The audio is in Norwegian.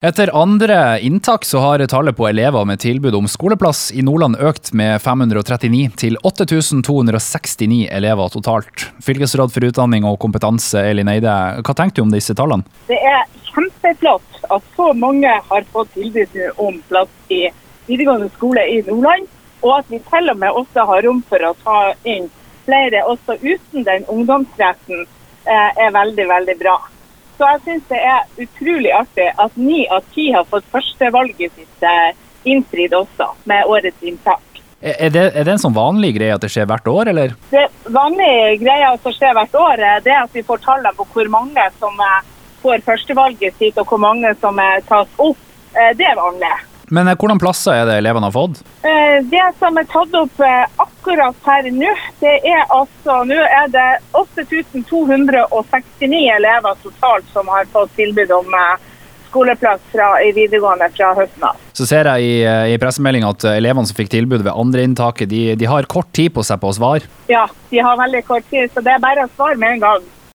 Etter andre inntak så har tallet på elever med tilbud om skoleplass i Nordland økt med 539 til 8269 elever totalt. Fylkesråd for utdanning og kompetanse, Elin Eide, hva tenker du om disse tallene? Det er kjempeflott at så mange har fått tilbud om plass i videregående skole i Nordland, og at vi til og med også har rom for å ta inn flere også uten den ungdomsretten, eh, er veldig, veldig bra. Så jeg syns det er utrolig artig at ni av ti har fått førstevalget sitt eh, innfridd også, med årets inntak. Er det, er det en sånn vanlig greie at det skjer hvert år, eller? Det vanlige greia som skjer hvert år, eh, det er at vi får tallene på hvor mange som eh, får førstevalget sitt, og hvor mange som tas opp. Det er vanlig. Men hvordan plasser er det elevene har fått? Det som er tatt opp akkurat her nå, det er altså Nå er det 8269 elever totalt som har fått tilbud om skoleplass fra, i videregående fra høsten av. Så ser jeg i, i pressemeldinga at elevene som fikk tilbud ved andreinntaket, de, de har kort tid på seg på å svare? Ja, de har veldig kort tid, så det er bare å svare med en gang.